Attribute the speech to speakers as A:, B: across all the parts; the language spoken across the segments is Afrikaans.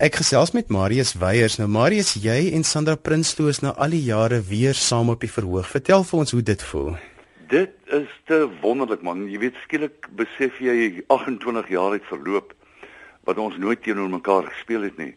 A: Ek gesels met Marius Weyers. Nou Marius, jy en Sandra Prinsloo is na al die jare weer saam op die verhoog. Vertel vir ons hoe dit voel.
B: Dit is te wonderlik man. Jy weet skielik besef jy 28 jaar het verloop wat ons nooit teenoor mekaar gespeel het nie.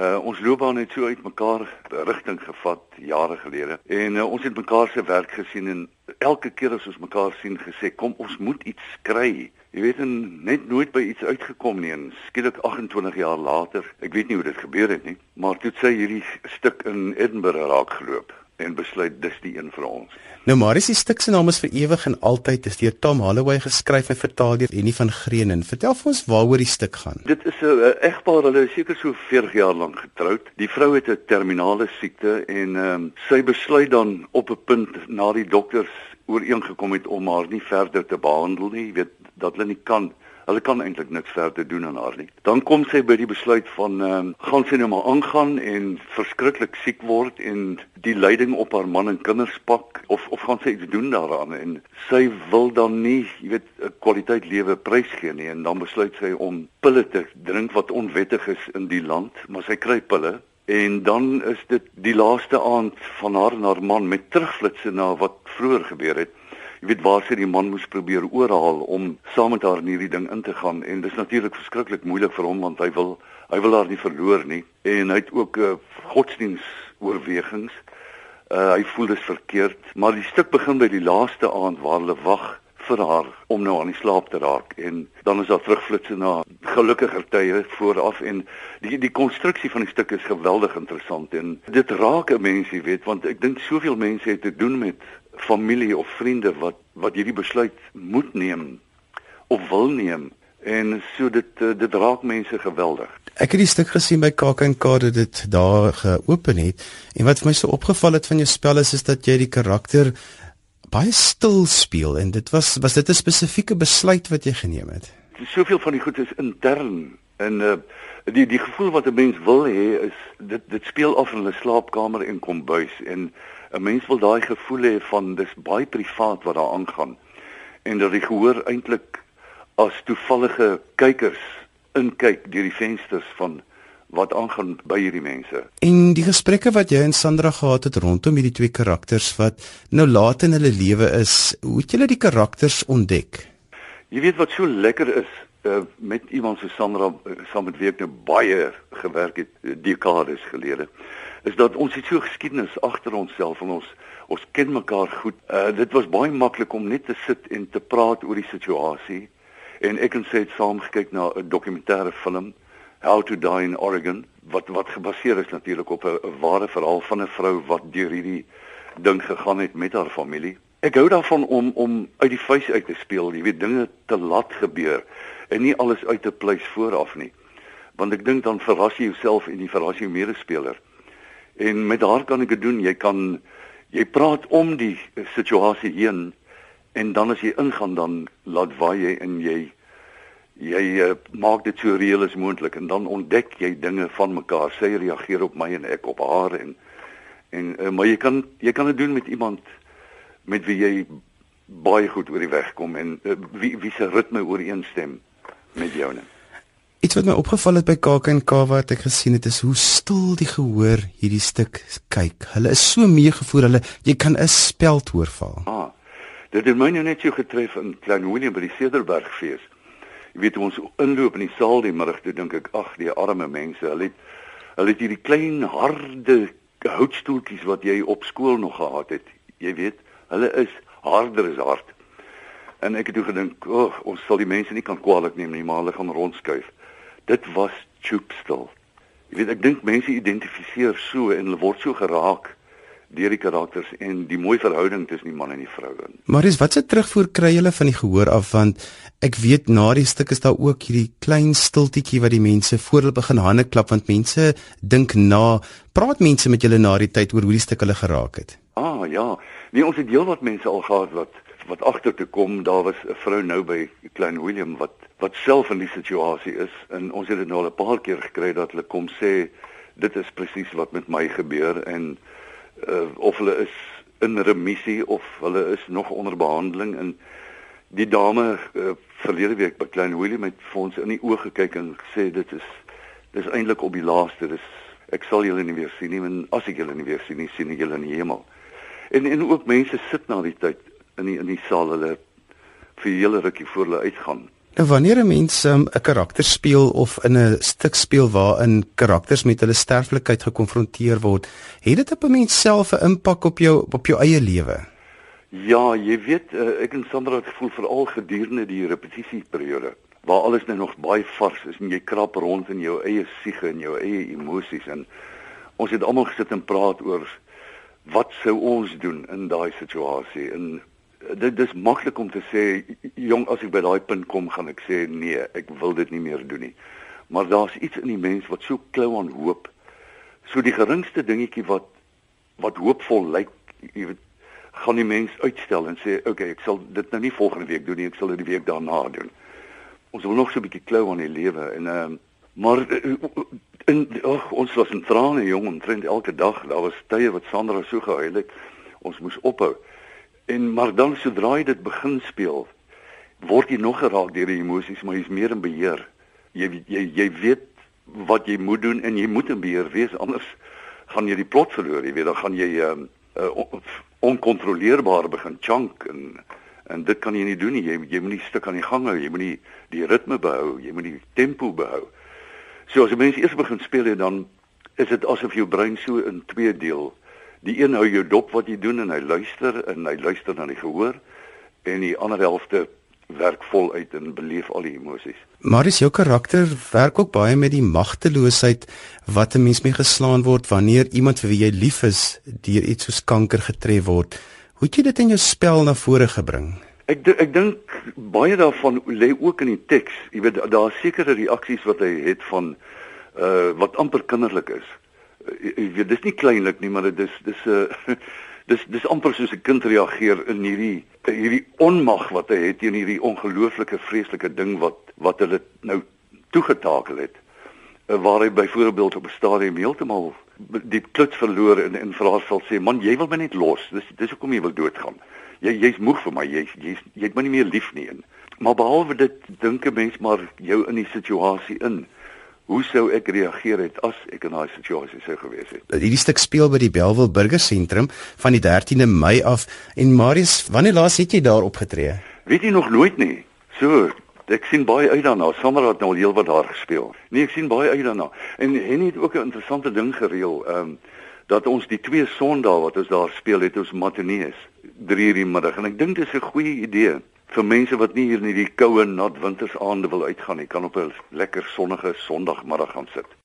B: Uh ons loopbaan het so uit mekaar rigting gevat jare gelede en uh, ons het mekaar se werk gesien en elke keer as ons mekaar sien gesê kom ons moet iets kry. Jy weet en net nooit by iets uitgekom nie en skielik 28 jaar later, ek weet nie hoe dit gebeur het nie, maar toe sy hierdie stuk in Edinburgh raak geloop en besluit dis die een vir ons.
A: Nou Marius se stuk se naam is vir ewig en altyd is deur Tom Holloway geskryf en vertaal deur Annie van Greenen. Vertel vir ons waaroor die stuk gaan.
B: Dit is 'n egpaar, hulle is seker so 40 jaar lank getroud. Die vrou het 'n terminale siekte en ehm um, sy besluit dan op 'n punt na die dokters ooreengekom het om haar nie verder te behandel nie, weet dat hulle nie kan Hulle kan eintlik niks verder doen aan haar nie. Dan kom sy by die besluit van ehm um, gaan sy nou maar aangaan en verskriklik siek word en die lyding op haar man en kinders pak of of gaan sy iets doen daaraan? En sy wil dan nie, jy weet, 'n kwaliteit lewe prysgee nie en dan besluit sy om pille te drink wat onwettig is in die land, maar sy kry pille. En dan is dit die laaste aand van haar en haar man met terugflitsse na wat vroeër gebeur het jy weet waar sy die man moes probeer oorhaal om saam met haar in hierdie ding in te gaan. En dis natuurlik verskriklik moeilik vir hom want hy wil hy wil haar nie verloor nie. En hy het ook uh, godsdiens oorwegings uh, hy voel dit verkeerd. Maar die stuk begin by die laaste aand waar hulle wag vir haar om nou aan die slaap te raak en dan is daar terugflitsse na gelukkiger tye vooraf en die die konstruksie van die stuk is geweldig interessant en dit raak 'n mens jy weet want ek dink soveel mense het te doen met familie of vriende wat wat hierdie besluit moet neem of wil neem en so dit eh, dit raak mense geweldig.
A: Ek het die stuk gesien by KAK dat dit daar geopen het en wat vir my so opgeval het van jou spel is is dat jy die karakter baie stil speel en dit was was dit 'n spesifieke besluit wat jy geneem het.
B: Soveel van die goed is intern en uh, die die gevoel wat 'n mens wil hê is dit dit speel af in 'n slaapkamer en kombuis en 'n mens wil daai gevoel hê van dis baie privaat wat daar aangaan en dat die gehoor eintlik as toevallige kykers inkyk deur die vensters van wat aangaan by hierdie mense.
A: En die gesprekke wat jy en Sandra gehad het rondom hierdie twee karakters wat nou laat in hulle lewe is, hoe het julle die karakters ontdek?
B: Jy weet wat so lekker is uh, met iemand so Sandra uh, saam met wie ek nou baie gewerk het uh, dekades gelede is dat ons het so geskiedenis agter onsself en ons ons ken mekaar goed. Uh, dit was baie maklik om net te sit en te praat oor die situasie en ek en sy het saam gekyk na 'n dokumentêre film How to Die in Oregon wat wat gebaseer is natuurlik op 'n ware verhaal van 'n vrou wat deur hierdie ding gegaan het met haar familie. Ek hou daarvan om om uit die vuis uit te speel, jy weet dinge te laat gebeur en nie alles uit te pleis vooraf nie. Want ek dink dan verras jy jouself en jy verras jou medespeler. En met haar kan ek dit doen. Jy kan jy praat om die situasie heen en dan as jy ingaan dan laat waai jy en jy jy uh, maak dit so reëel as moontlik en dan ontdek jy dinge van mekaar. Sy reageer op my en ek op haar en en uh, maar jy kan jy kan dit doen met iemand met wie jy baie goed oor die weg kom en uh, wie wie se ritme ooreenstem met joune.
A: Iets wat my opgeval het by KAK&K wat ek gesien het is hoe stil die gehoor hierdie stuk kyk. Hulle is so meegevoer, hulle jy kan 'n speld hoorval.
B: Ah. Dit het my nou net so getref in Klein Willem by die Cederbergfees. Jy weet ons inloop in die saal die middag toe dink ek ag die arme mense hulle het hulle het hierdie klein harde houtstoeltjies wat jy op skool nog gehad het. Jy weet hulle is harder as hard. En ek het toe gedink oh, ons sal die mense nie kan kwaadlik neem nie maar hulle gaan rondskuif. Dit was choopstil. Jy weet ek dink mense identifiseer so en hulle word so geraak deur die karakters en die mooi verhouding tussen die man en die vrou.
A: Marius, wat se terugvoer kry julle van die gehoor af? Want ek weet na die stuk is daar ook hierdie klein stiltetjie wat die mense voor hulle begin hande klap want mense dink na, praat mense met julle na die tyd oor hoe die stuk hulle geraak het.
B: Ah ja, nee ons het deel wat mense al gehad wat wat agter te kom, daar was 'n vrou nou by Klein Willem wat wat self in die situasie is. En ons het dit nou al 'n paar keer gekry dat hulle kom sê dit is presies wat met my gebeur. En uh, of hulle is in remissie of hulle is nog onder behandeling en die dame uh, verlede week by Klein Willem het vir ons in die oë gekyk en gesê dit is Dis eintlik op die laaste. Dis ek sal julle nie weer sien nie, en as ek julle nie weer sien nie, sien ek julle in die hemel. En en ook mense sit na die tyd in die in die saal hulle vir hele rukkie voor hulle uitgaan.
A: Nou wanneer 'n mens 'n um, karakter speel of in 'n stuk speel waarin karakters met hulle sterflikheid gekonfronteer word, het dit op 'n mens self 'n impak op jou op jou eie lewe?
B: Ja, jy weet, uh, ek en Sandra het gevoel veral gedurende die repetisieperiode waar alles net nog baie vars is en jy krap rond in jou eie siege en jou eie emosies en ons het almal gesit en praat oor wat sou ons doen in daai situasie en dit dis maklik om te sê jong as ek by daai punt kom gaan ek sê nee ek wil dit nie meer doen nie. Maar daar's iets in die mens wat so klou aan hoop. So die geringste dingetjie wat wat hoopvol lyk jy weet gaan die mens uitstel en sê okay ek sal dit nou nie volgende week doen nie ek sal dit die week daarna doen. Ons wil nog so 'n bietjie klou aan die lewe en ehm uh, maar in oh, ons was in trane jong omtrent elke dag. Daar was tye wat Sandra so gehuil het ons moes ophou En maar dan sodra jy dit begin speel, word jy nog geraak deur die emosies, maar jy's meer in beheer. Jy jy jy weet wat jy moet doen en jy moet in beheer wees anders gaan jy die plot verloor. Jy weet dan gaan jy um, uh, onkontroleerbaar begin chunk en en dit kan jy nie doen nie. Jy jy moet nie stuk aan die gang hou. Jy moet nie die ritme behou. Jy moet die tempo behou. So as jy mens eers begin speel dan is dit asof jou brein so in twee deel Die een hou jou dop wat jy doen en hy luister en hy luister na die gehoor en die ander helfte werk voluit en beleef al die emosies.
A: Maar is jou karakter werk ook baie met die magteloosheid wat 'n mens mee geslaan word wanneer iemand vir wie jy lief is deur iets soos kanker getref word. Hoe het jy dit in jou spel na vore gebring?
B: Ek ek dink baie daarvan lê ook in die teks. Jy weet daar's sekere reaksies wat hy het van uh wat amper kinderlik is ek weet dis nie kleinlik nie maar dit is dis 'n uh, dis dis amper soos 'n kind reageer in hierdie hierdie onmag wat hy het teen hierdie ongelooflike vreeslike ding wat wat hulle nou toegetakel het. Waar hy byvoorbeeld op 'n stadium heeltemal die kluts verloor en en vir haar sal sê man jy wil my net los. Dis dis hoekom jy wil doodgaan. Jy jy's moeg vir my. Jy jy jy het my nie meer lief nie. En maar behalwe dit dink 'n mens maar jou in die situasie in hoe sou ek reageer het as ek in daai situasie sou gewees het?
A: Hierdie stuk speel by die Belwel Burgersentrum van die 13de Mei af en Marius, wanneer laas het jy daar opgetree?
B: Weet jy nog nooit nie. So, ek sien baie uit daarna. Sommer het nou heelwat daar gespeel. Nee, ek sien baie uit daarna. En Henny het ook 'n interessante ding gereël, ehm um, dat ons die twee Sondae wat ons daar speel het, ons matinees, 3:00 in die middag en ek dink dit is 'n goeie idee vir mense wat nie hier in hierdie koue nat wintersaande wil uitgaan nie, kan op 'n lekker sonnige Sondagmiddag gaan sit.